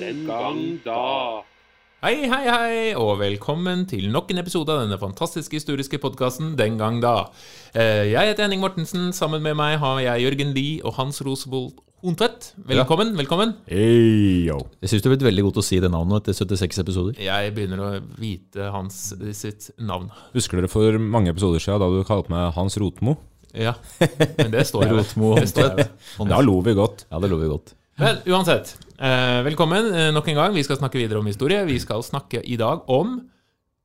Den gang da. Hei, hei, hei, og velkommen til nok en episode av denne fantastiske historiske podkasten Den gang da. Eh, Jeg heter Henning Mortensen. Sammen med meg har jeg Jørgen Lie og Hans Rosebold Hontvedt. Velkommen. velkommen. Hey, yo. Jeg syns du har blitt veldig god til å si det navnet etter 76 episoder. Jeg begynner å vite hans sitt navn. Husker dere for mange episoder siden da du kalte meg Hans Rotmo? Ja, men det står jeg ved. Rotmo Det står jeg ved. Da lo vi godt. Ja, det lover godt. Men uansett, velkommen eh, nok en gang. Vi skal snakke videre om historie. Vi skal snakke i dag om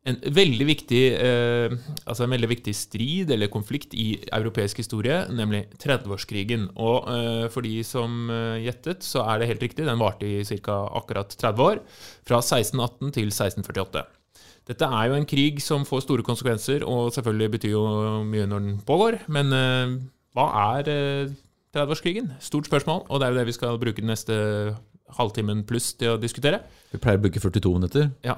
en veldig viktig, eh, altså en veldig viktig strid eller konflikt i europeisk historie, nemlig 30-årskrigen. Og eh, for de som eh, gjettet, så er det helt riktig. Den varte i ca. akkurat 30 år. Fra 1618 til 1648. Dette er jo en krig som får store konsekvenser, og selvfølgelig betyr jo mye når den pågår. Men eh, hva er eh, 30-årskrigen? Stort spørsmål, og det er jo det vi skal bruke den neste halvtimen pluss til å diskutere. Vi pleier å bruke 42 minutter. Ja.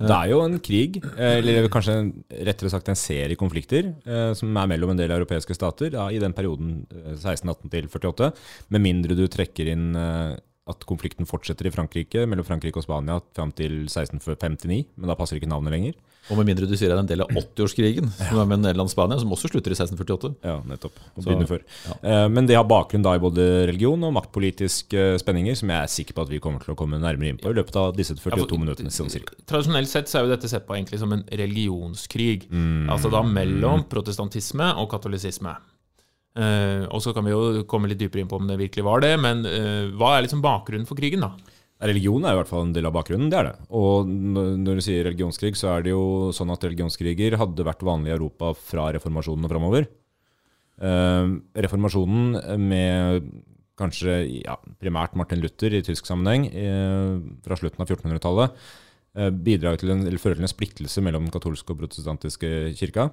Det er jo en krig, eh, eller kanskje en- rettere sagt en serie konflikter, eh, som er mellom en del europeiske stater ja, i den perioden eh, 1618 til 48. Med mindre du trekker inn eh, at konflikten fortsetter i Frankrike, mellom Frankrike og Spania fram til 1659, men da passer ikke navnet lenger. Og med mindre du sier det er en del av 80-årskrigen, som er med Nederland og Spania, som også slutter i 1648. Ja, nettopp. Og begynner før. ja. Eh, Men det har bakgrunn da i både religion og maktpolitiske spenninger, som jeg er sikker på at vi kommer til å komme nærmere inn på i løpet av disse 42 minuttene. Sånn cirka. Tradisjonelt sett så er jo dette sett på egentlig som en religionskrig. Mm. Altså da mellom protestantisme og katolisisme. Eh, og så kan vi jo komme litt dypere inn på om det virkelig var det, men eh, hva er liksom bakgrunnen for krigen, da? Religion er i hvert fall en del av bakgrunnen, det er det. Og når du sier religionskrig, så er det jo sånn at religionskriger hadde vært vanlig i Europa fra reformasjonen og framover. Eh, reformasjonen med kanskje ja, primært Martin Luther i tysk sammenheng fra slutten av 1400-tallet eh, bidrar til en, eller fører til en splittelse mellom den katolske og protestantiske kirka.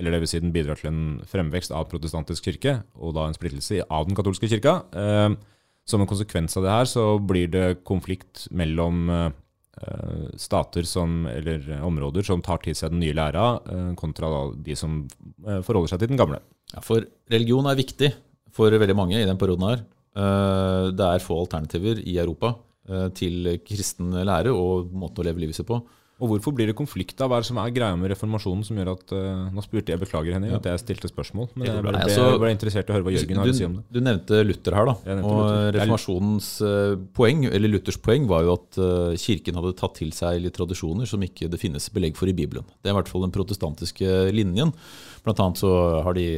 Eller det vil si den bidrar til en fremvekst av protestantisk kirke, og da en splittelse av den katolske kirka. Eh, som en konsekvens av det her så blir det konflikt mellom eh, stater som, eller områder som tar til seg den nye læra, eh, kontra de som forholder seg til den gamle. Ja, for religion er viktig for veldig mange i den perioden her. Det er få alternativer i Europa til kristen lære og måten å leve livet sitt på. Og hvorfor blir det konflikt av Hva er som er greia med reformasjonen som gjør at uh, Nå spurte jeg, beklager Henning, at jeg stilte spørsmål, men jeg ble, altså, ble interessert i å høre hva Jørgen har å si om det. Du, nevnte Luther her, da. Og Luther. reformasjonens eh, poeng, eller Luthers poeng, var jo at eh, kirken hadde tatt til seg litt tradisjoner som ikke det finnes belegg for i Bibelen. Det er i hvert fall den protestantiske linjen. Blant annet så har de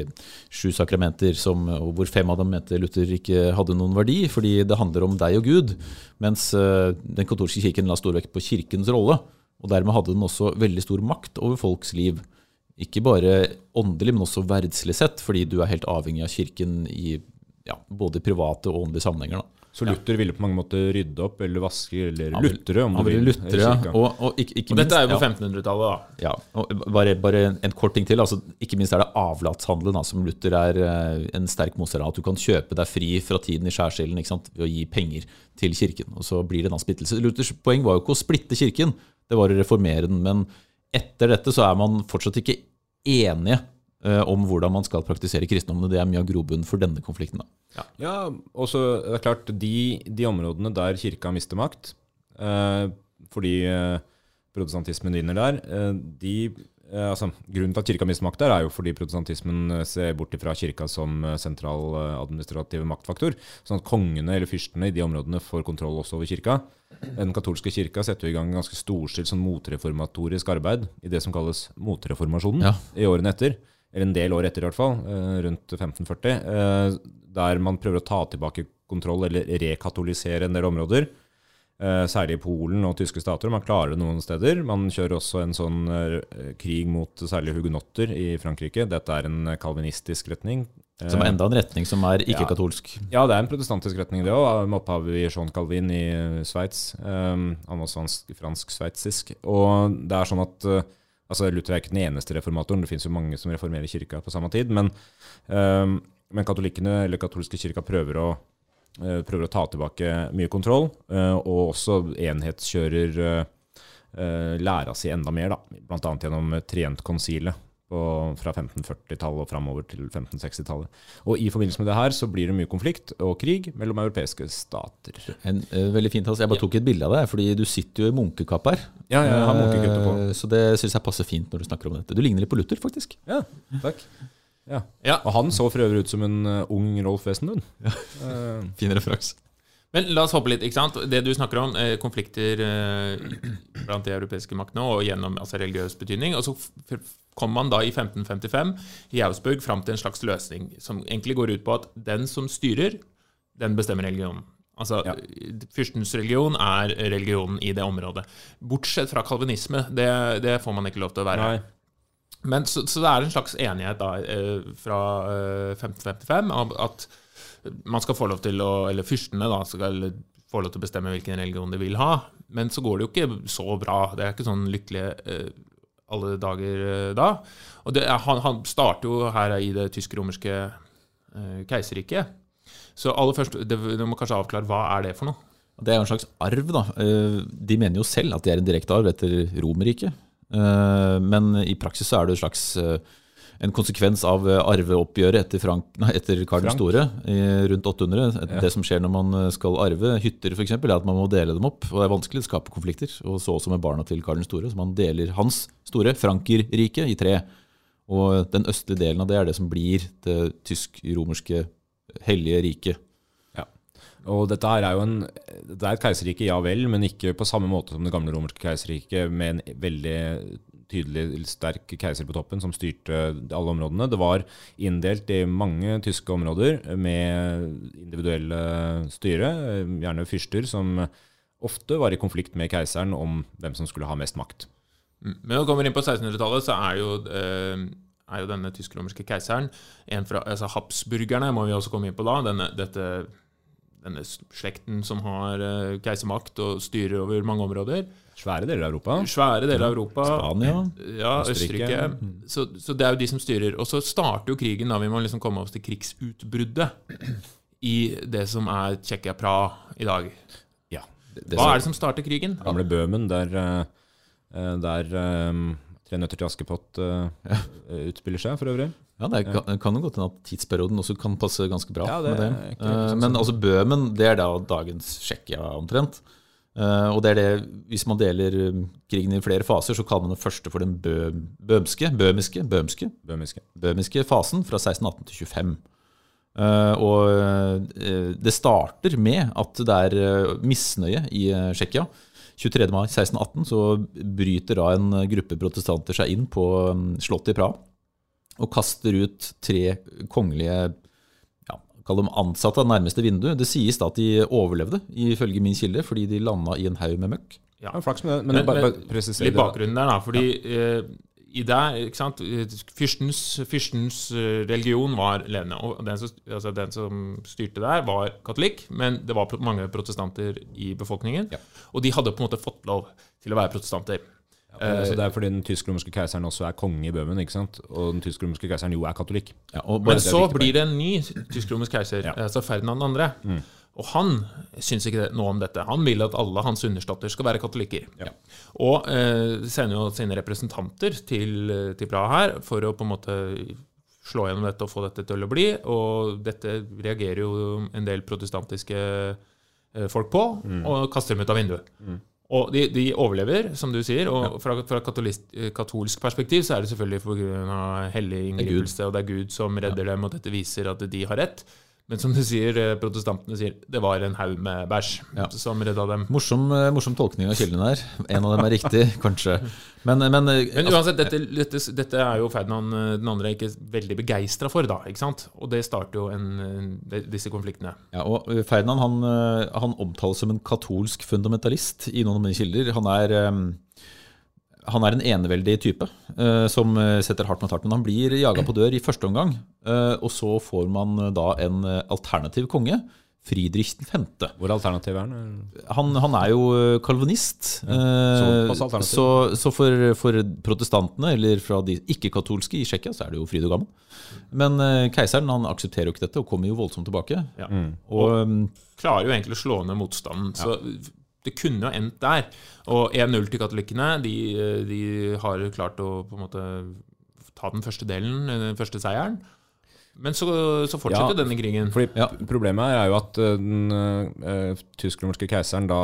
sju sakramenter som, hvor fem av dem mente Luther ikke hadde noen verdi, fordi det handler om deg og Gud. Mens den katolske kirken la stor vekt på kirkens rolle. Og dermed hadde den også veldig stor makt over folks liv. Ikke bare åndelig, men også verdslig sett, fordi du er helt avhengig av kirken i ja, både private og åndelige sammenhenger. Da. Så Luther ville på mange måter rydde opp, eller vaske, eller Han lutre, om Han du vil. lutre, ja. Og, og ikke, ikke Og dette er jo på ja. 1500-tallet, da. Ja, og bare, bare en kort ting til. Altså, ikke minst er det avlatshandelen da, som Luther er eh, en sterk motstander av. At du kan kjøpe deg fri fra tiden i skjærsilden ved å gi penger til kirken. Og så blir det en splittelse. Luthers poeng var jo ikke å splitte kirken, det var å reformere den. Men etter dette så er man fortsatt ikke enige om hvordan man skal praktisere kristendommen. Det er mye av grobunnen for denne konflikten. da. Ja, og så er det klart, de, de områdene der kirka mister makt, eh, fordi eh, protestantismen vinner der, eh, de, eh, altså, grunnen til at kirka mister makt der, er jo fordi protestantismen eh, ser bort fra kirka som eh, sentral eh, administrativ maktfaktor, sånn at kongene eller fyrstene i de områdene får kontroll også over kirka. Den katolske kirka setter jo i gang ganske storstilt sånn motreformatorisk arbeid i det som kalles motreformasjonen Ja. i årene etter eller en del år etter i hvert fall, eh, rundt 1540, eh, der man prøver å ta tilbake kontroll eller rekatolisere en del områder. eh, Særlig i Polen og tyske stater. Man klarer det noen steder. Man kjører også en sånn krig mot særlig hugenotter i Frankrike. Dette er en kalvinistisk retning. Som er enda en retning som er ikke-katolsk. Ja, det er en protestantisk retning, det òg, med opphav i Jean Calvin i Sveits. Um, fransk-sveitsisk. Og det er sånn at altså Luther er ikke den eneste reformatoren, det finnes jo mange som reformerer kirka på samme tid. Men, um, men katolikkene, eller katolske kirka, prøver å, uh, prøver å ta tilbake mye kontroll, uh, og også enhetskjører uh, læra si enda mer, da. Annet gjennom Trientkonsilet fra 1540-tallet og framover til 1560-tallet. Og i forbindelse med det her så blir det mye konflikt og krig mellom europeiske stater. En, uh, veldig fint, altså. Jeg bare tok et bilde av deg, fordi du sitter jo i munkekapp her. Ja, jeg har munkekuttet på. Uh, Så det syns jeg passer fint når du snakker om dette. Du ligner litt på Luther, faktisk. Ja, takk. Ja. Ja. Og han så for øvrig ut som en eh, ung Rolf Wesenlund. Ja. Fin referanse. Men la oss hoppe litt. ikke sant? Det du snakker om, eh, konflikter eh, blant de europeiske maktene og gjennom altså, religiøs betydning. Og så kom man da i 1555 i Augsburg fram til en slags løsning som egentlig går ut på at den som styrer, den bestemmer religionen. Altså, Ja. Fyrstens religion er religionen i det området. Bortsett fra kalvinisme. Det, det får man ikke lov til å være. nei. Men så, så det er en slags enighet da, eh, fra eh, 1555 om at man skal få lov til å Eller fyrstene da, skal få lov til å bestemme hvilken religion de vil ha. Men så går det jo ikke så bra. Det er ikke sånn lykkelige eh, alle dager eh, da. Og det han, han starter jo her i det tysk-romerske eh, keiserriket. Så aller først, det, Du må kanskje avklare hva er det for noe? Det er jo en slags arv, da. Eh, De mener jo selv at de er en direkte arv etter Romerriket. Men i praksis så er det en slags en konsekvens av eh, arveoppgjøret etter, Frank, nei, etter Karl den store i rundt 800. Ja. Det som skjer når man eh, skal arve hytter, f.eks., er at man må dele dem opp. Og det er vanskelig å skape konflikter. Og så også med barna til Karl den store. Så man deler hans store, Frankerriket, i tre. Og den østlige delen av det er det som blir det tysk-romerske hellige riket. Og dette her er jo en Det er et keiserrike, ja vel, men ikke på samme måte som det gamle romerske keiserriket, med en veldig tydelig sterk keiser på toppen som styrte alle områdene. Det var inndelt i mange tyske områder med individuelle styre, gjerne fyrster, som ofte var i konflikt med keiseren om hvem som skulle ha mest makt. Mm. Men når vi kommer inn på 1600-tallet, så er jo, eh, er jo denne tysk-romerske keiseren en fra altså Habsburgerne må vi også komme inn på da. Denne, dette, denne slekten som har uh, keisermakt og styrer over mange områder. Svære deler av Europa. Svære deler av Europa. Spania. Ja, Østerrike. Østerrike. Så, så det er jo de som styrer. Og så starter jo krigen, da vi må liksom komme oss til krigsutbruddet i det som er Tsjekkia-Praha i dag. Ja. Det Hva er det som starter krigen? Gamle Bøhmen, der, eh, der um, Tre nøtter til Askepott eh, utspiller seg, for øvrig. Ja, det kan, kan jo godt hende at tidsperioden også kan passe ganske bra. Ja, det med det. er Eh, sånn Men altså Bøhmen, det er da dagens Tsjekkia omtrent. Eh, og det er det, Hvis man deler um, krigen i flere faser, så kaller man den første for den bø, bømske, bømiske, bømske, bømiske. bømiske fasen fra 1618 til 25. Eh, og det starter med at det er misnøye i Tsjekkia. 23. mai 1618 så bryter da en gruppe protestanter seg inn på um, slottet i Praha og kaster ut tre kongelige ja, kall dem ansatte av nærmeste vindu. Det sies da at de overlevde, ifølge min kilde, fordi de landa i en haug med møkk. Ja, flaks med det. Men, Men- bare, bare Litt det. bakgrunnen der, da. Fordi eh, i det, ikke sant, fyrstens, fyrstens eh, religion var levende. Og den som, altså den som styrte der, var katolikk, men det var mange protestanter i befolkningen. Ja. Og de hadde på en måte fått lov til å være protestanter. Eh, så det er fordi den tysk-romerske keiseren også er konge i Bøhmen, ikke sant? Og den tysk-romerske keiseren jo er katolikk. Ja, Men er så blir det en ny tysk-romersk keiser, Ja. altså Ferdinand 2. Og han syns ikke noe om dette. Han vil at alle hans understatter skal være katolikker. Ja. Og eh, sender jo sine representanter til, til Praha her for å på en måte slå gjennom dette og få dette til å bli. Og dette reagerer jo en del protestantiske eh, folk på, og kaster dem ut av vinduet. Og de, de overlever, som du sier. Og fra, fra eh, katolsk perspektiv så er det selvfølgelig pga. hellig inngripelse, og det er Gud som redder dem, og dette viser at de har rett. Men som du sier, eh, protestantene sier det var en haug med bæsj Ja. som redda dem. morsom, eh, morsom tolkning av kildene her. En av dem er riktig, kanskje. Men, men, eh, Men altså, uansett, dette, dette, dette er jo Ferdinand den andre ikke veldig begeistra for, da. ikke sant? Og det starter jo en, disse konfliktene. Ja, og Ferdinand han, han omtales som en katolsk fundamentalist i noen av mine kilder. Han er, han er en eneveldig type uh, som eh, setter hardt mot hardt. Men han blir jaga på dør i første omgang, uh, og så får man uh, da en alternativ konge. Friedrich 5. Hvor alternativ er han? Han, han er jo kalvinist. eh, alternativ. så så for, for protestantene, eller fra de ikke-katolske i Tsjekkia, så er det jo fryd og gammen. Men keiseren han aksepterer jo ikke dette, og kommer jo voldsomt tilbake. Ja. Og um, Klarer jo egentlig å slå ned motstanden. Så det kunne jo endt der. Og 1-0 til katolikkene. De, eh, de har klart å på en måte ta den første delen, den første seieren. Men så, så fortsetter Ja, denne krigen. Fordi Ja. Problemet er jo at eh, den uh, tysk-romerske keiseren da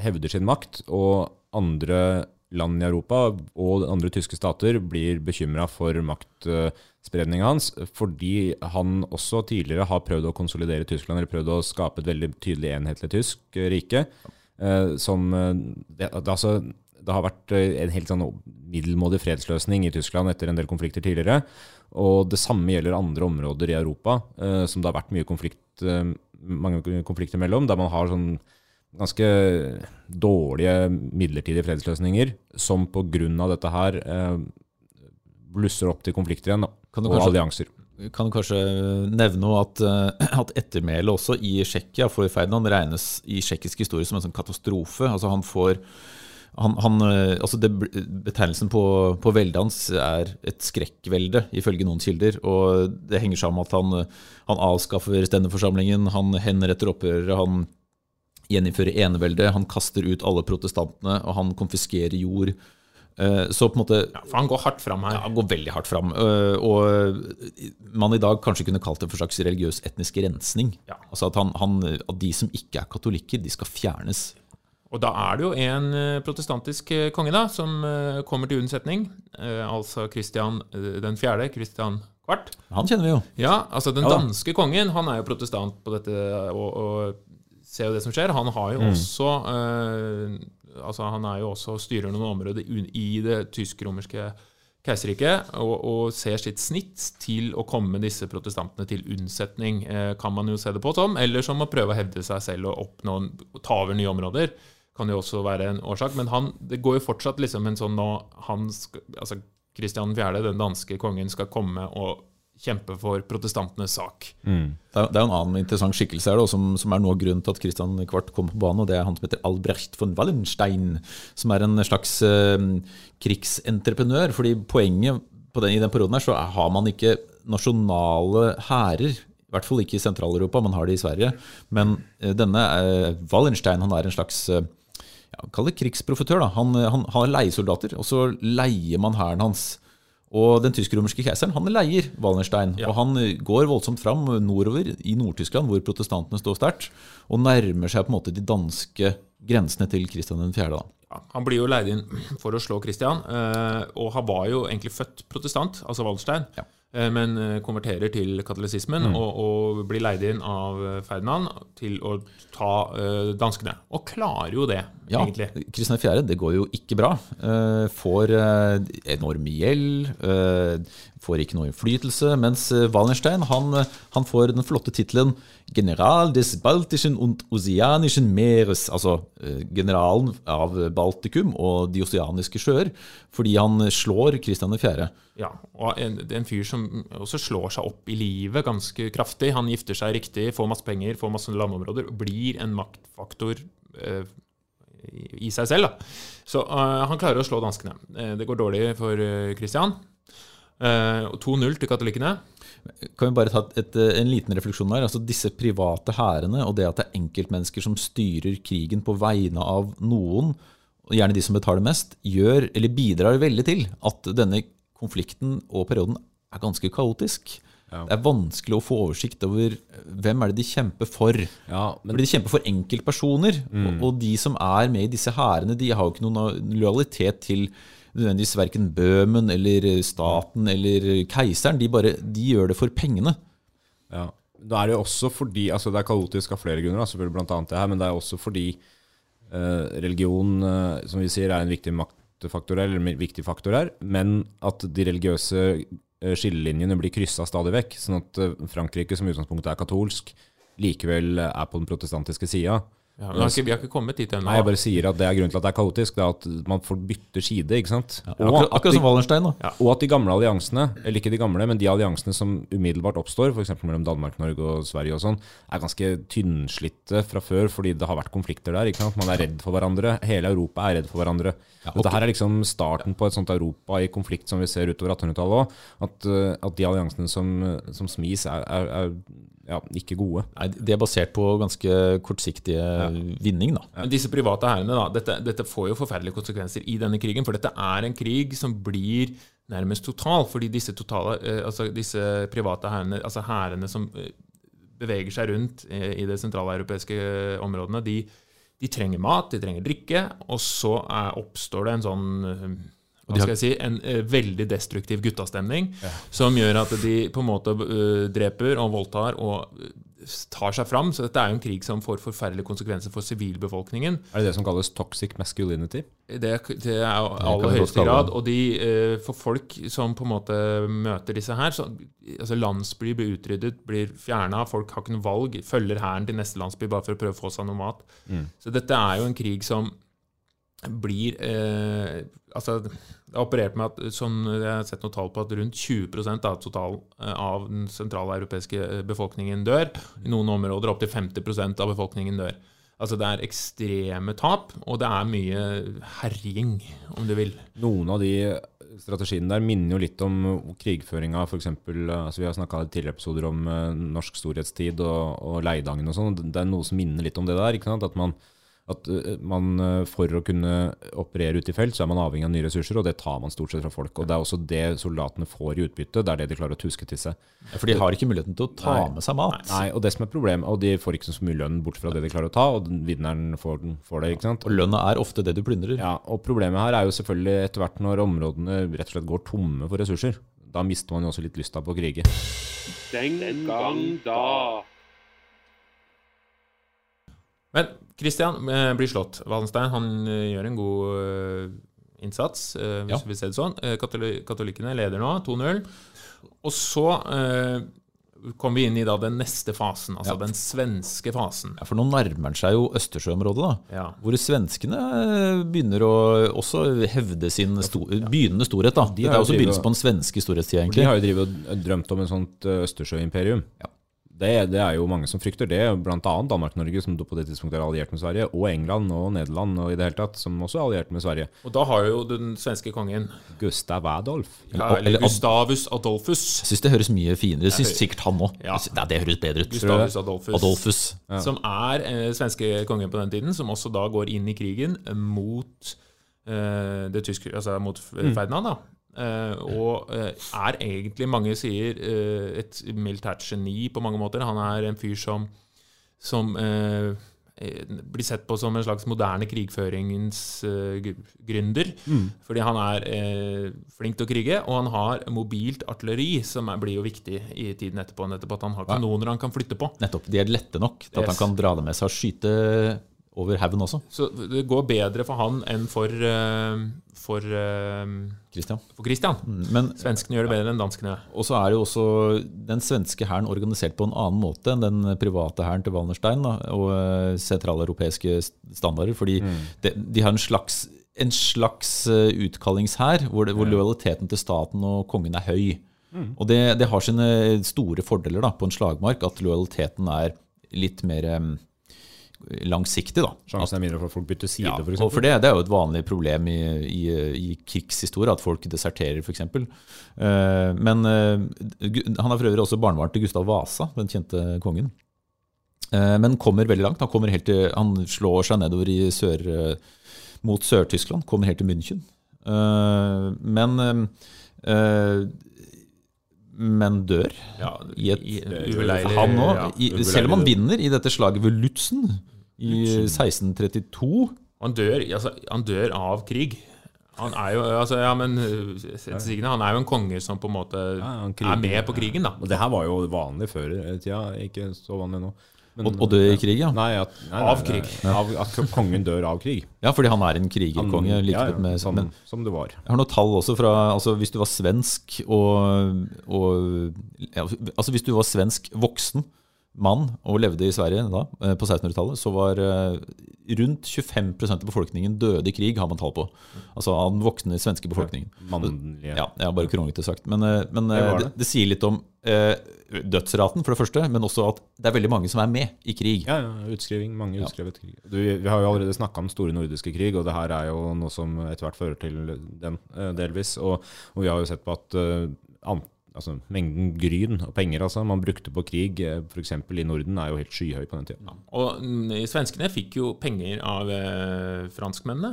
hevder sin makt, og andre land i Europa og andre tyske stater blir bekymra for maktspredninga hans, fordi han også tidligere har prøvd å konsolidere Tyskland, eller prøvd å skape et veldig tydelig enhetlig tysk eh, rike. Eh, som eh, det, altså, det har vært eh, en helt sånn middelmådig fredsløsning i Tyskland etter en del konflikter tidligere. Og det samme gjelder andre områder i Europa eh, som det har vært mye konflikt, mange konflikter mellom, der man har sånn ganske dårlige midlertidige fredsløsninger som pga. dette her blusser opp til konflikter igjen, da, og kanskje- allianser. Kan kanskje nevne at, eh, at ettermælet også i Tsjekkia for Ferdinand regnes i tsjekkisk historie som en sånn katastrofe. Altså han får han, han, eh, altså det, betegnelsen på, på veldet hans er et skrekkvelde, ifølge noen kilder. Og det henger sammen med at han, han avskaffer stendeforsamlingen, han henretter opprørere, han gjeninnfører eneveldet, han kaster ut alle protestantene, og han konfiskerer jord. Eh, Så på en måte Ja, for han går hardt fram her. ja, han går veldig hardt fram. øh, Og man i dag kanskje kunne kalt det for slags religiøs etnisk rensning. Ja. Altså at, han, han, at de som ikke er katolikker, de skal fjernes. Og da er det jo en eh, protestantisk eh, konge da, som eh, kommer til unnsetning. Eh, altså Kristian den fjerde, Kristian kvart. Han kjenner vi jo. Ja, altså den Ja da. danske kongen, han er jo protestant på dette og, og ser jo det som skjer. Han har jo også eh, Altså han er jo også styrer noen områder i det tysk-romerske keiserriket og, og ser sitt snitt til å komme disse protestantene til unnsetning, eh, kan man jo se det på som. Eller som å prøve å hevde seg selv og oppnå ta over nye områder. Kan jo også være en årsak. Men han, det går jo fortsatt liksom en sånn nå han altså Kristian 4., den danske kongen, skal komme og kjempe for protestantenes sak. Mm. Det er, det en annen interessant skikkelse her da, som, som er noe av grunnen til at Christian Kvart kom på banen. og Det er han som heter Albrecht von Wallenstein, som er en slags eh, krigsentreprenør. fordi poenget den, i den perioden her så har man ikke nasjonale hærer. I hvert fall ikke i Sentral-Europa, man har det i Sverige. Men eh, denne eh, Wallenstein han er en slags eh, ja, Kall det krigsprofitør. da. Han, han har leiesoldater, og så leier man hæren hans. Og den tysk-romerske keiseren han leier Wallenstein. Ja. Og han eh, går voldsomt fram nordover i Nord-Tyskland, hvor protestantene står sterkt, og nærmer seg på en måte de danske grensene til Kristian 4. Ja, han blir jo leid inn for å slå Kristian, eh, og han var jo egentlig født protestant, altså Wallenstein, Ja. Eh, men eh, konverterer til katolisismen og, og blir leid inn av eh, Ferdinand til å ta uh, danskene. Og klarer jo det, Ja, egentlig. Kristian 4. det går jo ikke bra. Uh, får uh, enorm gjeld, får ikke noe innflytelse. Mens Wallenstein han, han får den flotte tittelen 'General des Baltischen und Oceanischen Meeres', altså generalen av Baltikum og de oseaniske sjøer, fordi han slår Kristian 4. Ja, og en, en fyr som også slår seg opp i livet ganske kraftig. Han gifter seg riktig, får masse penger, får masse landområder, og blir en maktfaktor eh, i seg selv. Da. Så eh, han klarer å slå danskene. Eh, det går dårlig for Kristian. Christian. Eh, og 2-0 til katolikkene. Kan vi bare ta et, en liten refleksjon her? Altså Disse private hærene og det at det er enkeltmennesker som styrer krigen på vegne av noen, gjerne de som betaler mest, gjør, eller bidrar veldig til at denne konflikten og perioden er ganske kaotisk. Ja. Det er vanskelig å få oversikt over hvem er det de kjemper for. Ja, men Fordi de kjemper for enkeltpersoner. Og, og de som er med i disse hærene, de har jo ikke noen lojalitet til nødvendigvis verken Bøhmen eller staten eller keiseren. De, bare, de gjør det for pengene. Ja. Da er det jo også fordi altså Det er kaotisk av flere grunner, selvfølgelig blant annet det her, men det er også fordi eh, religion, eh, som vi sier, er en viktig her, eller en viktig faktor her, men at de religiøse eh, skillelinjene blir kryssa stadig vekk. Sånn at eh, Frankrike, som i utgangspunktet er katolsk, likevel er på den protestantiske sida. Ja, vi, har ikke, vi har ikke kommet dit ennå. Nei, jeg bare sier at det er grunnen til at det er kaotisk. Det er at man får bytte side, ikke sant. Ja, Akkurat, akkurat som Wallenstein. da. og at de gamle alliansene, eller ikke de gamle, men de alliansene som umiddelbart oppstår, f.eks. mellom Danmark, Norge og Sverige og sånn, er ganske tynnslitte fra før fordi det har vært konflikter der. ikke sant? Man er redd for hverandre. Hele Europa er redd for hverandre. Ja, Dette her er liksom starten på et sånt Europa i konflikt som vi ser utover 1800-tallet òg. At, eh, at de alliansene som, som smis, er, er, er ja, ikke gode. Nei, De er basert på ganske kortsiktige vinning, da. Men disse private hærene, da, dette, dette får jo forferdelige konsekvenser i denne krigen. For dette er en krig som blir nærmest total, fordi disse, totale, eh, altså disse private hærene, altså hærene som eh, beveger seg rundt eh, i de sentraleuropeiske områdene, de, de trenger mat, de trenger drikke, og så er, oppstår det en sånn hva de har- skal jeg si, en uh, veldig destruktiv guttastemning som gjør at de på en måte uh, dreper og voldtar og eh, tar seg fram. Så dette er jo en krig som får forferdelige konsekvenser for sivilbefolkningen. Er det det som kalles toxic masculinity? Det, det er jo aller høyeste grad. Og de, uh, for folk som på en måte møter disse her så, altså Landsbyer blir utryddet, blir fjerna. Folk har ikke noe valg. Følger hæren til neste landsby bare for å prøve å få seg noe mat. Mm. Så dette er jo en krig som blir eh, Altså, det er operert med at sånn, jeg har sett noen tall på at rundt 20 av total eh, av den sentraleuropeiske europeiske befolkningen dør. I noen områder opptil 50% av befolkningen dør. Altså Det er ekstreme tap, og det er mye herjing, om du vil. Noen av de strategiene der minner jo litt om krigføringa, f.eks. Altså vi har snakka i tidligere episoder om eh, norsk storhetstid og, og Leidangen og sånn. Det er noe som minner litt om det der. ikke sant? At man, at eh, man eh, for å kunne operere ute i felt, så er man avhengig av nye ressurser, og det tar man stort sett fra folk. Og det er også det soldatene får i utbytte. Det er det de klarer å tuske til seg. Ja, For de har ikke muligheten til å ta Nei. med seg mat. Nei, og det som er problemet, og de får ikke så mye lønn bort fra det de klarer å ta, og vinneren får, får det. ikke sant? Og lønna er ofte det du plyndrer. Ja, og Problemet her er jo selvfølgelig etter hvert når områdene rett og slett går tomme for ressurser. Da mister man jo også litt lysta på å krige. Den gang da. Men Christian eh, blir slått. Wallenstein han eh, gjør en god eh, innsats, eh, hvis Ja. vi ser det sånn. Eh, katoli katolikkene leder nå 2-0. Og så eh, kommer vi inn i da den neste fasen, altså Ja. den svenske fasen. Ja, For nå nærmer han seg jo Østersjøområdet, da. Ja. Hvor svenskene begynner å også hevde sin sto begynnende storhet. da. De Dette er også begynnelsen på den svenske storhetstida, egentlig. De har jo drivet og drømt om en sånt Østersjøimperium. Ja. Det, det er jo mange som frykter det, bl.a. Danmark-Norge, som på det tidspunktet er alliert med Sverige, og England og Nederland og i det hele tatt, som også er alliert med Sverige. Og da har jo den svenske kongen, Gustav Adolf. ja, Eller- Gustavus Adolfus. Jeg syns det høres mye finere ut. Syns sikkert han òg. Ja. Det, det høres bedre ut. Gustavus Adolfus. Adolfus. Ja. som er eh, svenske kongen på den tiden, som også da går inn i krigen mot eh, det tyske, altså mot Mm. Ferdinand, da. Eh, og eh, er egentlig, mange sier, eh, et militært geni på mange måter. Han er en fyr som, som blir sett på som en slags moderne krigføringens uh, gründer. Mm. Fordi han er uh, flink til å krige, og han har mobilt artilleri, som er, blir jo viktig i tiden etterpå. Nettopp at han har Ja. kanoner han kan flytte på. Nettopp. De er lette nok til at Yes. han kan dra det med seg og skyte over haugen også. Så det går bedre for han enn for, eh, for, eh, Christian. for Christian. Mm, Men Svenskene gjør det bedre enn danskene. Og så er jo også den svenske hæren organisert på en annen måte enn den private hæren til Wallenstein da, og eh, sentraleuropeiske standarder. Fordi de, de har en slags, en slags utkallingshær hvor, det- hvor lojaliteten til staten og kongen er høy. Og det, det har sine store fordeler da, på en slagmark, at lojaliteten er litt mer langsiktig. da. Sjansen er mindre for at folk bytter side, Ja, for og eksempel. for det, det er jo et vanlig problem i, i, i krigshistorie, at folk deserterer f.eks. Uh, men uh, han er for øvrig også barnebarn til Gustav Vasa, den kjente kongen. Uh, men kommer veldig langt. Han, helt til, han slår seg nedover i sør, eh, mot Sør-Tyskland, kommer helt til München. Eh, men eh, men dør Ja, i et ubeleilig Han òg. ja. selv om han vinner i dette slaget ved Lutzen i 1632 Han dør, altså, han dør av krig. Han er jo altså, ja, men uh, Signe, han er jo en konge som på en måte Ja, kriger. er med på krigen, da. Og det her var jo vanlig før i tida, ikke så vanlig nå. Men- Og, og dø i krig, ja. Nei, at, nei, nei, Av krig. nei, Av, at kongen dør av krig. Ja, fordi han er en krigerkonge. Like ja, med, som, men som det var. jeg har noen tall også fra altså Hvis du var svensk og, og ja, Altså hvis du var svensk voksen mann og levde i Sverige da, eh, på 1600-tallet, så var eh, rundt 25% av befolkningen døde i krig, har man tall på. Altså av den voksne svenske befolkningen. Mannlige. Ja, jeg har bare kronglete sagt. Men, eh, men Det det, det. det sier litt om eh, dødsraten, for det første, men også at det er veldig mange som er med i krig. Ja, ja, utskriving. Mange Ja. utskrevet krig. Du, vi har jo allerede snakka om store nordiske krig, og det her er jo noe som etter hvert fører til den, delvis. Og, og vi har jo sett på at an, altså, mengden gryn og penger altså, man brukte på krig, f.eks. i Norden, er jo helt skyhøy på den tida. Og mm, svenskene fikk jo penger av eh, franskmennene.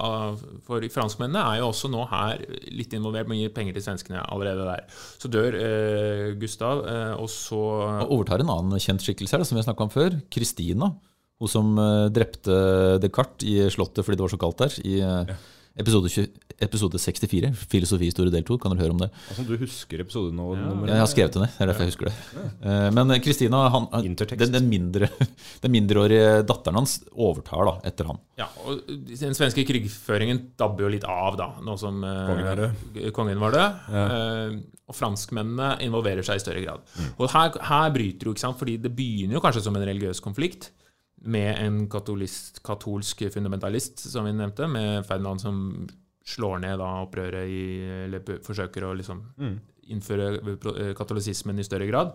Av, for franskmennene er jo også nå her litt involvert med å gi penger til svenskene allerede der. Så dør eh, Gustav, eh, og så Og overtar en annen kjent skikkelse her, da, som vi har snakka om før. Kristina. Hun som eh, drepte Descartes i Slottet fordi det var så kaldt der. I eh, episode, 20, episode 64, Filosofihistorie del 2. Kan dere høre om det? Altså, du husker episoden nå? Ja, Jeg har skrevet den, ned. Det er derfor jeg husker det. Eh, Men Kristina, den, den, mindre, den mindreårige datteren hans overtar da, etter han. Ja, og Den svenske krigføringen dabber jo litt av, da, nå som eh, Kongen kongen var død. Eh, og franskmennene involverer seg i større grad. Og her, her bryter jo, ikke sant, fordi det begynner jo kanskje som en religiøs konflikt med en katolist, katolsk fundamentalist, som vi nevnte, med Ferdinand som slår ned da opprøret i Eller forsøker å liksom innføre eh, katolisismen i større grad.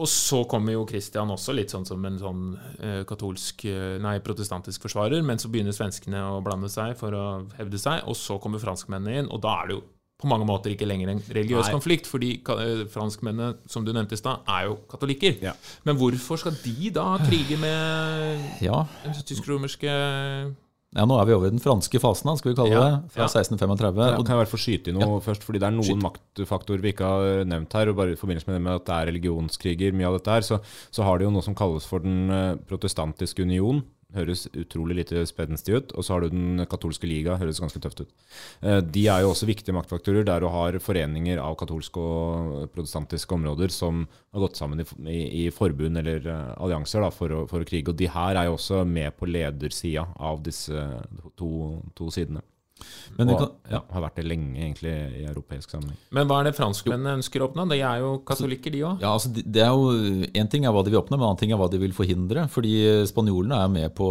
Og så kommer jo Kristian også litt sånn som en sånn eh, katolsk, eh, nei, protestantisk forsvarer, men så begynner svenskene å blande seg for å hevde seg, og så kommer franskmennene inn, og da er det jo på mange måter ikke lenger en religiøs Nei. konflikt, fordi eh, franskmennene, som du nevnte i stad, er jo katolikker. Ja. Men hvorfor skal de da krige med Ja, den tysk-romerske ja nå er vi over i den franske fasen, da, skal vi kalle Ja, det. Fra ja. 1635. Kan jeg få skyte inn noe først? Fordi det er noen maktfaktorer vi ikke har nevnt her. og bare I forbindelse med det med at det er religionskriger, mye av dette her, så, så har de jo noe som kalles for Den eh, protestantiske union. Høres utrolig lite spenstig ut. Og så har du Den katolske liga. Høres ganske tøft ut. Eh, De er jo også viktige maktfaktorer, der du har foreninger av katolske og protestantiske områder som har gått sammen i, i, i forbund eller eh, allianser da, for, å, for å krige. Og de her er jo også med på ledersida av disse to, to sidene. Men og kan, ja, har vært det lenge egentlig i europeisk sammenheng. Men hva er det franskmennene ønsker å oppnå? De er jo katolikker, de òg. Ja, altså det- er jo, En ting er hva de vil oppnå, men en annen ting er hva de vil forhindre. Fordi spanjolene er med på,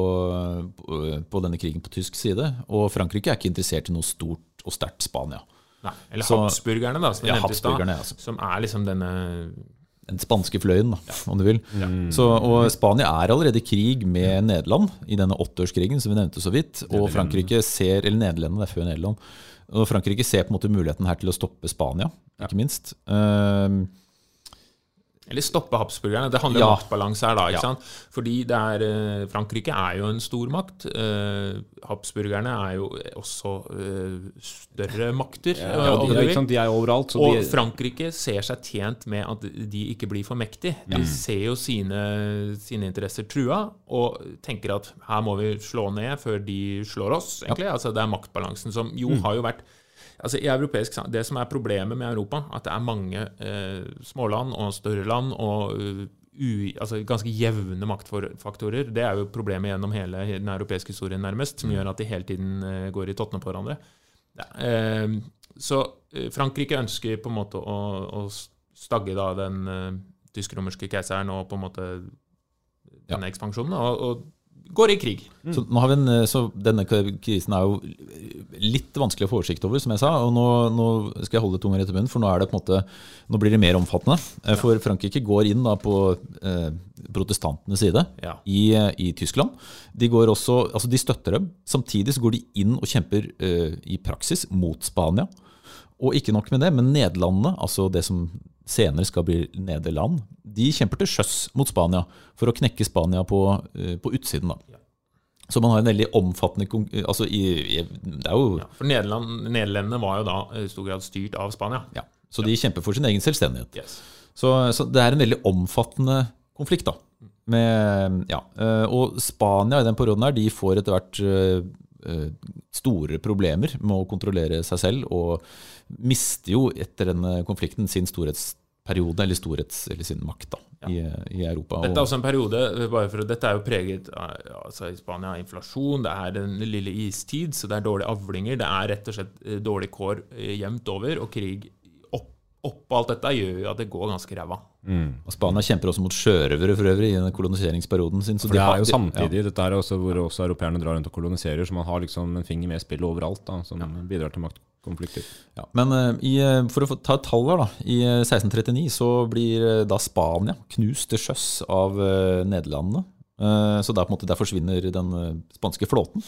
på, på denne krigen på tysk side. Og Frankrike er ikke interessert i noe stort og sterkt Spania. Nei, eller Så- habsburgerne, da, som Ja, Habsburgerne, da, ja, altså. Som er liksom denne Den spanske fløyen, da, om du vil. Så, og Spania er allerede i krig med Nederland i denne åtteårskrigen som vi nevnte så vidt. Og Frankrike ser, eller Nederlandene, det er før Nederland. Og Frankrike ser på en måte muligheten her til å stoppe Spania, ikke minst. Ehm, Eller stoppe habsburgerne. Det handler Ja. om maktbalanse her, da. ikke Ja. sant? Fordi det er, eh, Frankrike er jo en stormakt. Uh, habsburgerne er jo også uh, større makter. Ja, eh, de, sant? de er overalt. Så Og de, Frankrike ser seg tjent med at de ikke blir for mektige. De ser jo sine, sine interesser trua og tenker at her må vi slå ned før de slår oss. egentlig. Altså Det er maktbalansen som jo har jo vært Altså i europeisk, Det som er problemet med Europa, at det er mange eh, småland og større land og uh, u, altså ganske jevne maktfaktorer. Det er jo problemet gjennom hele den europeiske historien, nærmest, som gjør at de hele tiden uh, går i tottene på hverandre. Ja, eh, så eh, Frankrike ønsker på en måte å, å stagge da den eh, tysk-romerske keiseren og på en måte denne ekspansjonen, og, og går i krig. Så, har vi en, eh, så denne krisen er jo litt vanskelig å få oversikt over, som jeg sa. Og nå, nå skal jeg holde tunga rett i munnen, for nå, det på en måte, nå blir det mer omfattende. Eh, For Frankrike går inn på eh, protestantenes side Ja. i, eh, i Tyskland. De, går også, altså de støtter dem. Samtidig så går de inn og kjemper eh, i praksis mot Spania. Og ikke nok med det, men Nederlandene, altså det som senere skal bli Nederland, de kjemper til sjøs mot Spania for å knekke Spania på, eh, på utsiden. da. Så man har en veldig omfattende altså i, i, Det er jo Ja, for Nederland, Nederlendene var jo da i stor grad styrt av Spania. ja, Så de kjemper for sin egen selvstendighet. Yes. Så, så det er en veldig omfattende konflikt, da. Med, ja, eh, og Spania i den perioden her, de får etter hvert eh, store problemer med å kontrollere seg selv, og mister jo etter denne konflikten sin storhetsperiode, eller, storhets, eller sin makt, da, i, i Europa. Dette er også en periode bare for, Dette er jo preget altså i Spania av inflasjon, det er den lille istid, så det er dårlige avlinger. Det er rett og slett eh, dårlig kår eh, jevnt over, og krig oppå alt dette gjør jo at det går ganske ræva. og Spania kjemper også mot sjørøvere for øvrig i den koloniseringsperioden sin. Så for det har- er jo de- samtidig dette er også hvor også europeerne drar rundt og koloniserer, så man har liksom en finger med i spillet overalt, da, som bidrar til maktkonflikter. Ja, men uh, i, eh, for å få ta et tall her, da. I eh, 1639 så blir uh, da Spania knust til sjøs av uh, Nederlandene. Eh, så der, på en måte, der forsvinner den eh, spanske flåten.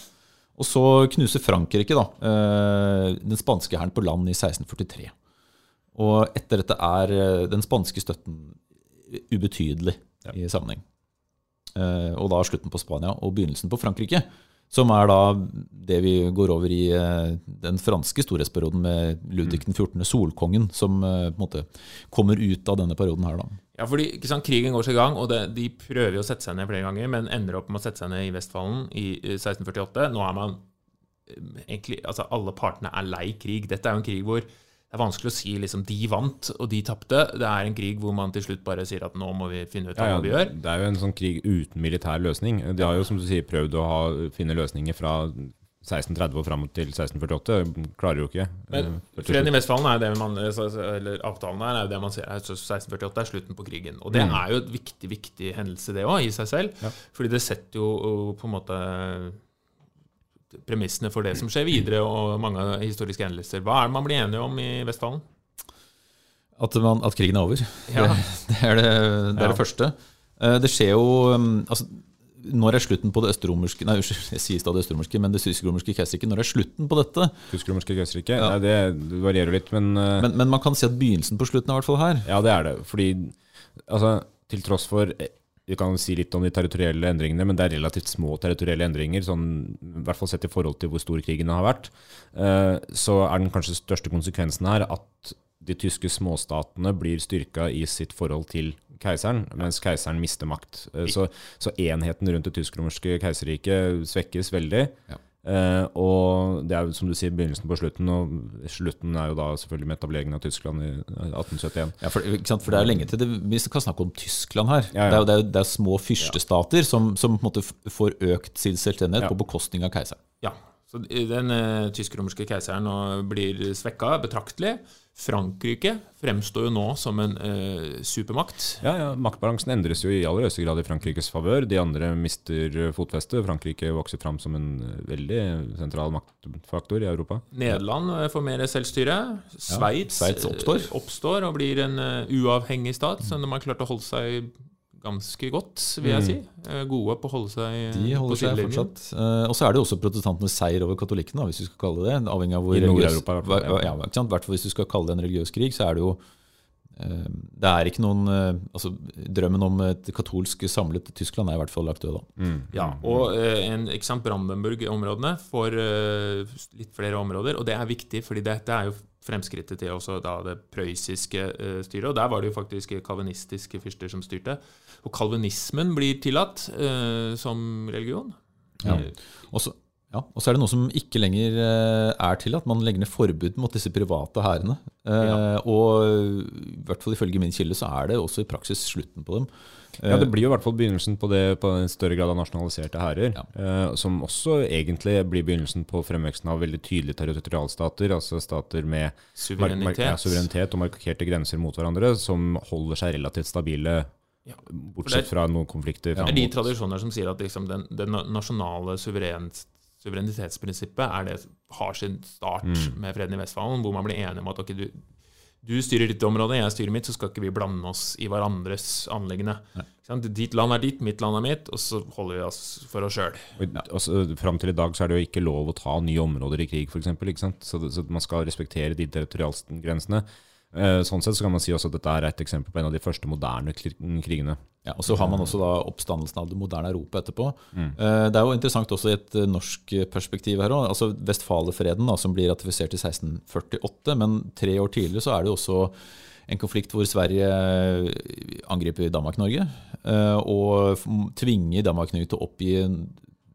Og så knuser Frankrike da, eh, den spanske hæren på land i 1643. Og etter dette er eh, den spanske støtten ubetydelig i sammenheng. Eh, Og da slutten på Spania og begynnelsen på Frankrike, som er da det vi går over i eh, den franske storhetsperioden med Ludvig den 14., solkongen, som på en måte kommer ut av denne perioden her, da. Ja, fordi sant, Krigen går seg i gang, og det, de prøver jo å sette seg ned flere ganger, men ender opp med å sette seg ned i Vestfallen i eh, 1648. Nå er man egentlig Altså, alle partene er lei krig. Dette er jo en krig hvor det er vanskelig å si liksom de vant og de tapte. Det er en krig hvor man til slutt bare sier at nå må vi finne ut hva Ja, hva vi gjør. det er jo en sånn krig uten militær løsning. De har jo som du sier prøvd å ha, finne løsninger fra 1630 og fram til 1648. Klarer jo ikke. Men eh, Freden i. Vestfallen er det man, eller avtalen her er jo det man ser er 1648 er slutten på krigen. Og det Mm. er jo et viktig viktig hendelse, det òg, i seg selv. Ja. Fordi det setter jo uh, på en måte premissene for det som skjer videre, og mange historiske hendelser. Hva er det man blir enige om i Vestfallen? At, man, at krigen er over. Ja. Det, det er, det, det, er Ja. det første. Eh, Det skjer jo um, altså, Når er slutten på det østerromerske Nei, unnskyld, jeg sier stadig østerromerske, men det tysk-romerske keiserriket. Når er slutten på dette? Tysk-romerske keiserriket. Ja. Nei, Det, det varierer litt, men, eh, Men, men man kan si at begynnelsen på slutten er i hvert fall her. ja, det er det. Fordi altså, til tross for Vi kan si litt om de territorielle endringene, men det er relativt små territorielle endringer, sånn, i hvert fall sett i forhold til hvor stor krigen har vært. Eh, Så er den kanskje største konsekvensen her at de tyske småstatene blir styrka i sitt forhold til keiseren, mens keiseren mister makt. Eh, Så, så enheten rundt det tysk-romerske keiserriket svekkes veldig. Ja. Eh, og det er jo som du sier, begynnelsen på slutten, og slutten er jo da selvfølgelig med etableringen av Tyskland i eh, 1871. Ja, for, ikke sant? for det er lenge til det, Vi kan snakke om Tyskland her. Ja, ja. Det, er, jo- det, er, jo- det er små fyrstestater som, som på en måte får økt sin selvstendighet Ja. på bekostning av keiseren. Ja, så Den uh, tysk-romerske keiseren blir svekka betraktelig. Frankrike fremstår jo nå som en eh, supermakt. Ja, ja, Maktbalansen endres jo i aller høyeste grad i Frankrikes favør. De andre mister eh, fotfeste. Frankrike vokser fram som en eh, veldig sentral maktfaktor i Europa. Nederland eh, får mer selvstyre. Sveits Sveits eh, oppstår. oppstår og blir en uh, uavhengig stat, som de har klart å holde seg ganske godt, vil jeg si. Eh, gode på å holde seg De på holder seg fortsatt. Eh, og så er det også protestantenes seier over katolikkene, hvis vi skal kalle det det. Avhengig av hvor I Nord-Europa, i hvert fall, Ja, hvis du skal kalle det en religiøs krig, så er det jo Det er ikke noen eh, Altså, drømmen om et katolsk samlet Tyskland er i hvert fall lagt død, da. Ja, og eh, en, ikke sant, Brandenburg-områdene får eh, litt flere områder, og det er viktig, fordi dette er jo fremskrittet til også da det prøyssiske styret, og der var det jo faktisk kalvinistiske fyrster som styrte. Og kalvinismen blir tillatt eh, som religion. Ja. Også, Og så ja, og så er det noe som ikke lenger er til, at Man legger ned forbud mot disse private hærene. Eh, Ja. Og i hvert fall ifølge min kilde så er det også i praksis slutten på dem. Ja, Det blir jo i hvert fall begynnelsen på det på en større grad av nasjonaliserte hærer. Ja. Eh, som også egentlig blir begynnelsen på fremveksten av veldig tydelige territorialstater. Altså stater med Suverenitet. ja, suverenitet og markerte grenser mot hverandre, som holder seg relativt stabile, Ja, bortsett fra noen konflikter. Det er de tradisjoner som sier at liksom den, den nasjonale suveren, suverenitetsprinsippet er det som har sin start Mm. med freden i Vestfalen, hvor man blir enige om at ok, du, du styrer ditt område, jeg styrer mitt, så skal ikke vi blande oss i hverandres anliggende. Ditt land er ditt, mitt land er mitt, og så holder vi oss for oss sjøl. Altså, fram til i dag så er det jo ikke lov å ta nye områder i krig, f.eks. Så, så man skal respektere de territorialgrensene. Eh, sånn sett så kan man si også at dette er et eksempel på en av de første moderne krigene. Ja, og så har man også da oppstandelsen av det moderne Europa etterpå. Mm. Eh, Det er jo interessant også i et eh, norsk perspektiv her òg. Altså Vestfalerfreden, som blir ratifisert i 1648, men tre år tidligere så er det jo også en konflikt hvor Sverige angriper Danmark-Norge. Og tvinger Danmark-Norge til å oppgi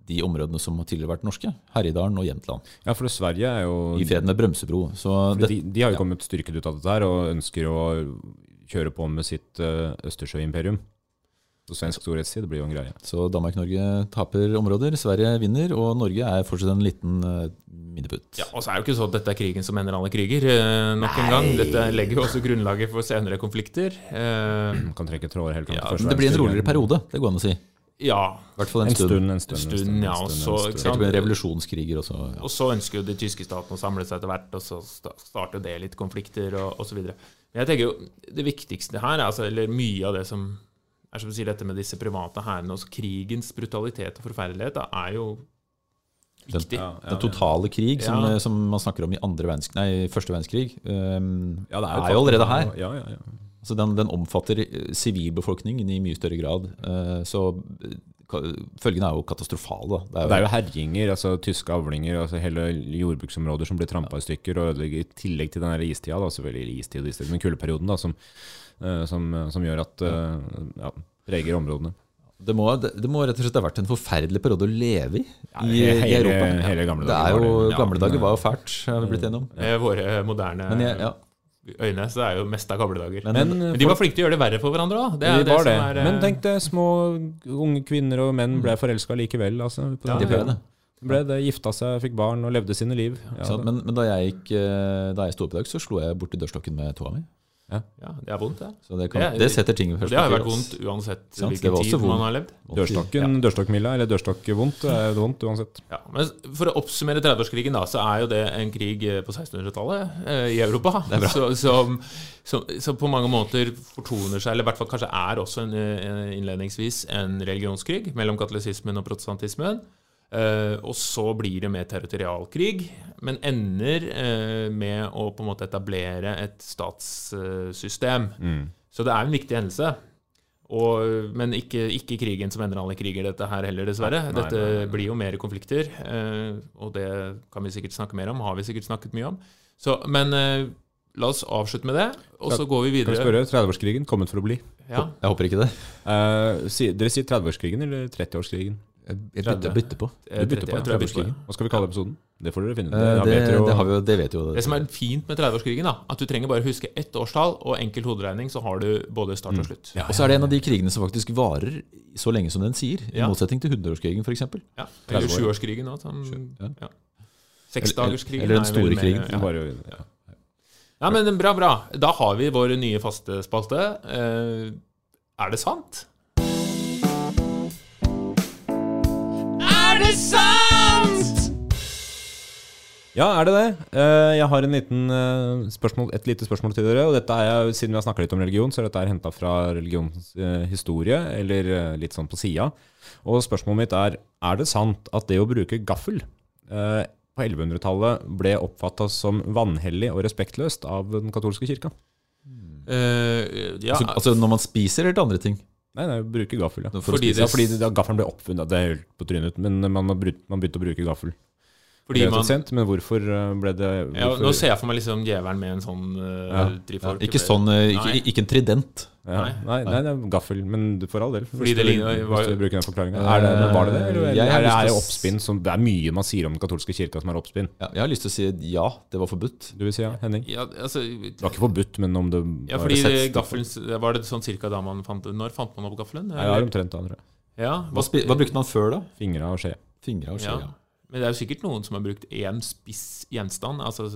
de områdene som har tidligere vært norske. Herjedalen og Jämtland. Ja, for Sverige er jo I fred med Brømsebro. Så det, de, de har jo ja. kommet styrket ut av dette her og ønsker å kjøre på med sitt uh, Østersjøimperium. Så svensk storhetstid blir jo en greie. så Danmark-Norge taper områder, Sverige vinner, og Norge er fortsatt en liten uh, minneputt. Ja, og så er det jo ikke sånn at dette er krigen som ender alle kriger, uh, nok en gang. Dette legger jo også grunnlaget for senere konflikter. Uh, Man kan trekke tråder helt fram Ja, til Men verdenskrig. det blir en roligere periode, det går an å si. I hvert fall en, En stund. stund, en stund. En stund, ja, en og stund, så, stund. Revolusjonskriger også. Ja. Og så ønsker jo de tyske statene å samle seg etter hvert, og så starter det litt konflikter og osv. Men jeg tenker jo det viktigste her, altså, eller mye av det som er som du sier, dette med disse private hærene og krigens brutalitet og forferdelighet, da, er jo viktig. Ja, ja, Den totale krig, som, Ja. som man snakker om i andre verdensk, nei, første verdenskrig, um, Ja, det er jo allerede her. Ja, ja, ja. Altså den, den omfatter eh, sivilbefolkningen i mye større grad. eh, Så eh, følgene er jo katastrofale. Da. Det er jo herjinger, altså tyske avlinger, altså hele jordbruksområder som blir trampa i stykker og i tillegg til den istida, da, selvfølgelig istid og istid, men kuldeperioden, da, som, som, som gjør at ja, preger områdene. det, må, det, det må rett og slett ha vært en forferdelig periode å leve i i, i hele- Europa. hele gamle det dager er var jo, det. Ja, gamle dager var jo fælt, har vi blitt enige om. Med våre moderne Men jeg, ja, øyne så er jo mest av gamle dager. men, Men, Men de var flinke til å gjøre det verre for hverandre òg. Det de det var det. er eh, Men tenk det, små unge kvinner og menn ble forelska likevel. Altså, på Ja, de ble det. ble det, gifta seg, fikk barn og levde sine liv. Ja, Så, men, men da jeg, gikk, eh, da jeg sto opp i dag, så slo jeg borti dørstokken med tåa mi. Ja, det er vondt, det. Så det, kan, Det er- det setter ting i perspektiv. det har jo vært vondt uansett hvilken tid man har levd. Dørstokken, ja. dørstokkmila, eller dørstokkvondt, er det vondt uansett. Ja, men For å oppsummere 30-årskrigen, da, så er jo det en krig eh, på 1600-tallet eh, i Europa. Så, som, som, som på mange måter fortoner seg, eller i hvert fall kanskje er også en, eh, innledningsvis en religionskrig mellom katolisismen og protestantismen. Eh, og så blir det mer territorialkrig, men ender uh, med å på en måte etablere et statssystem. Mm. Så det er en viktig hendelse. Og, men ikke, ikke krigen som ender alle kriger, dette her heller, dessverre. Nei, dette nei, nei, blir jo mer konflikter, eh, og det kan vi sikkert snakke mer om. Har vi sikkert snakket mye om. Så, men la oss avslutte med det, og så går vi videre. Kan videre. spørre, 30-årskrigen kommet for å bli? Ja. Jeg håper ikke det. Dere sier 30-årskrigen eller 30-årskrigen? Jeg bytter, bytter på. Du bytter på jeg jeg på. 30-årskrigen. Hva skal vi kalle episoden? Det får dere finne ut. Eh, Det, det, har vi jo, det vet jo Det som er fint med 30-årskrigen, at du trenger bare huske ett årstall og enkel hoderegning, så har du både start og Mm. slutt. Og så er det en av de krigene som faktisk varer så lenge som den sier, i Ja. motsetning til 100-årskrigen f.eks. Ja. Eller 30 år. sjuårskrigen òg. ja. Ja. Seksdagerskrigen. Eller den er store krigen. Ja. Bare, ja. Ja, men bra, bra. Da har vi vår nye faste spalte. Eh, er det sant? Er det sant?! Ja, er det det? Eh, Jeg har en liten, eh, spørsmål, et lite spørsmål til dere. og dette er, Siden vi har snakka litt om religion, så er dette henta fra religionshistorie, eller eh, litt sånn på sida. Og spørsmålet mitt er er det sant at det å bruke gaffel eh, på 1100-tallet ble oppfatta som vanhellig og respektløst av den katolske kirka? Uh, ja, Altså, altså når man spiser, eller til andre ting? Nei, nei, bruke gaffel, ja. For å Fordi spise. Ja, fordi da, gaffelen ble oppfunnet, det er helt på trynet, men man, brutt- man begynte å bruke gaffel. fordi det og man, sent, men hvorfor eh, ble det ja, nå ser jeg for meg liksom djevelen med en sånn uh, Ja. Ikke sånn, eh, ikke, ikke en trident. Ja, Nei. nei, nei, det er gaffel, men du- for all del. Fordi det du, ligner- var- hvis du bruker den forklaringa. Det, var det det, eller, Jeg jeg er er det oppspinn som Det er mye man sier om den katolske kirka som er oppspinn. Ja, jeg har lyst til å si ja, det var forbudt. Du vil si ja, Henning? Ja, altså, Det var ikke forbudt, men om det ja, var fordi reseptstoff. gaffelen Var det sånn cirka da man fant Når fant man opp gaffelen? Ja, det er omtrent da, tror jeg. Ja, Hva, hva brukte man før, da? Fingre og skje. Fingre og skje? Ja. Ja. Men det er jo sikkert noen som har brukt én spiss gjenstand. Altså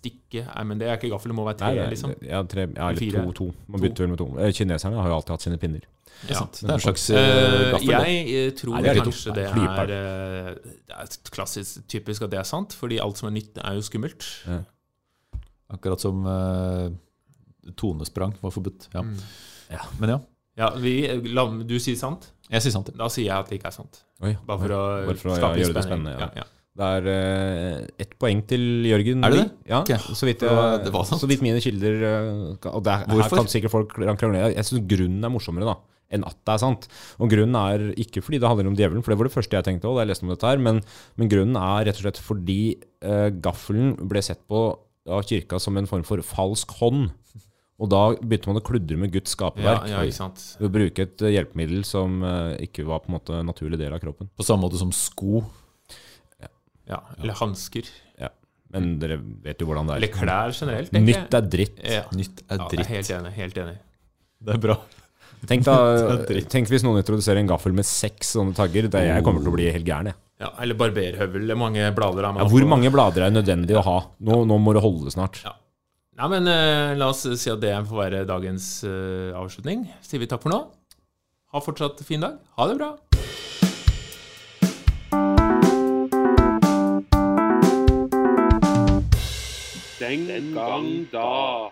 stikke Nei, men det er ikke gaffel, det må være tre, Nei, det er- liksom. Ja, tre, ja, eller Fire. to, to. Man bytter vel med to. Eh, Kineserne har jo alltid hatt sine pinner. Er Ja. Det er en slags Eh, gaffel. jeg tror Nei, det kanskje det er Det er klassisk typisk at det er sant, fordi alt som er nytt, er jo skummelt. Akkurat som uh, tonesprang var forbudt. Ja. Mm. Men ja, Ja, vi, la, du sier sant. jeg sier sant. ja. Da sier jeg at det ikke er sant. Oi, Bare for å, Bare for å, skape ja, gjøre det spennende, ja. Ja, ja. Det er uh, ett poeng til Jørgen. Er det det? Ja, okay. så, vidt uh, det var sant. så vidt mine kilder uh, Og det er, her kan sikkert folk krangle. Jeg syns grunnen er morsommere da enn at det er sant. Og grunnen er ikke fordi det handler om djevelen, for det var det første jeg tenkte òg da jeg leste om dette her, men, men grunnen er rett og slett fordi eh, gaffelen ble sett på av kirka som en form for falsk hånd. Og da begynte man å kludre med Guds skaperverk. ja, ja. Ved å bruke et hjelpemiddel som ikke var på en måte en naturlig del av kroppen. På samme måte som sko. Ja, Eller hansker. Men dere vet jo hvordan det er. Eller klær generelt. tenker. Nytt er dritt. Ja. Nytt er dritt. Ja, er helt enig. Helt enig. Det er bra. Tenk, da, tenk hvis noen introduserer en gaffel med seks sånne tagger. Det jeg kommer til å bli helt gæren. Ja, eller barberhøvel. Mange blader er man Ja, hvor mange blader er nødvendig å ha? Nå, nå må det holde snart. Ja. Nei, men uh, La oss si at det får være dagens uh, avslutning. Sier vi takk for nå. Ha fortsatt fin dag. Ha det bra. Den gang da.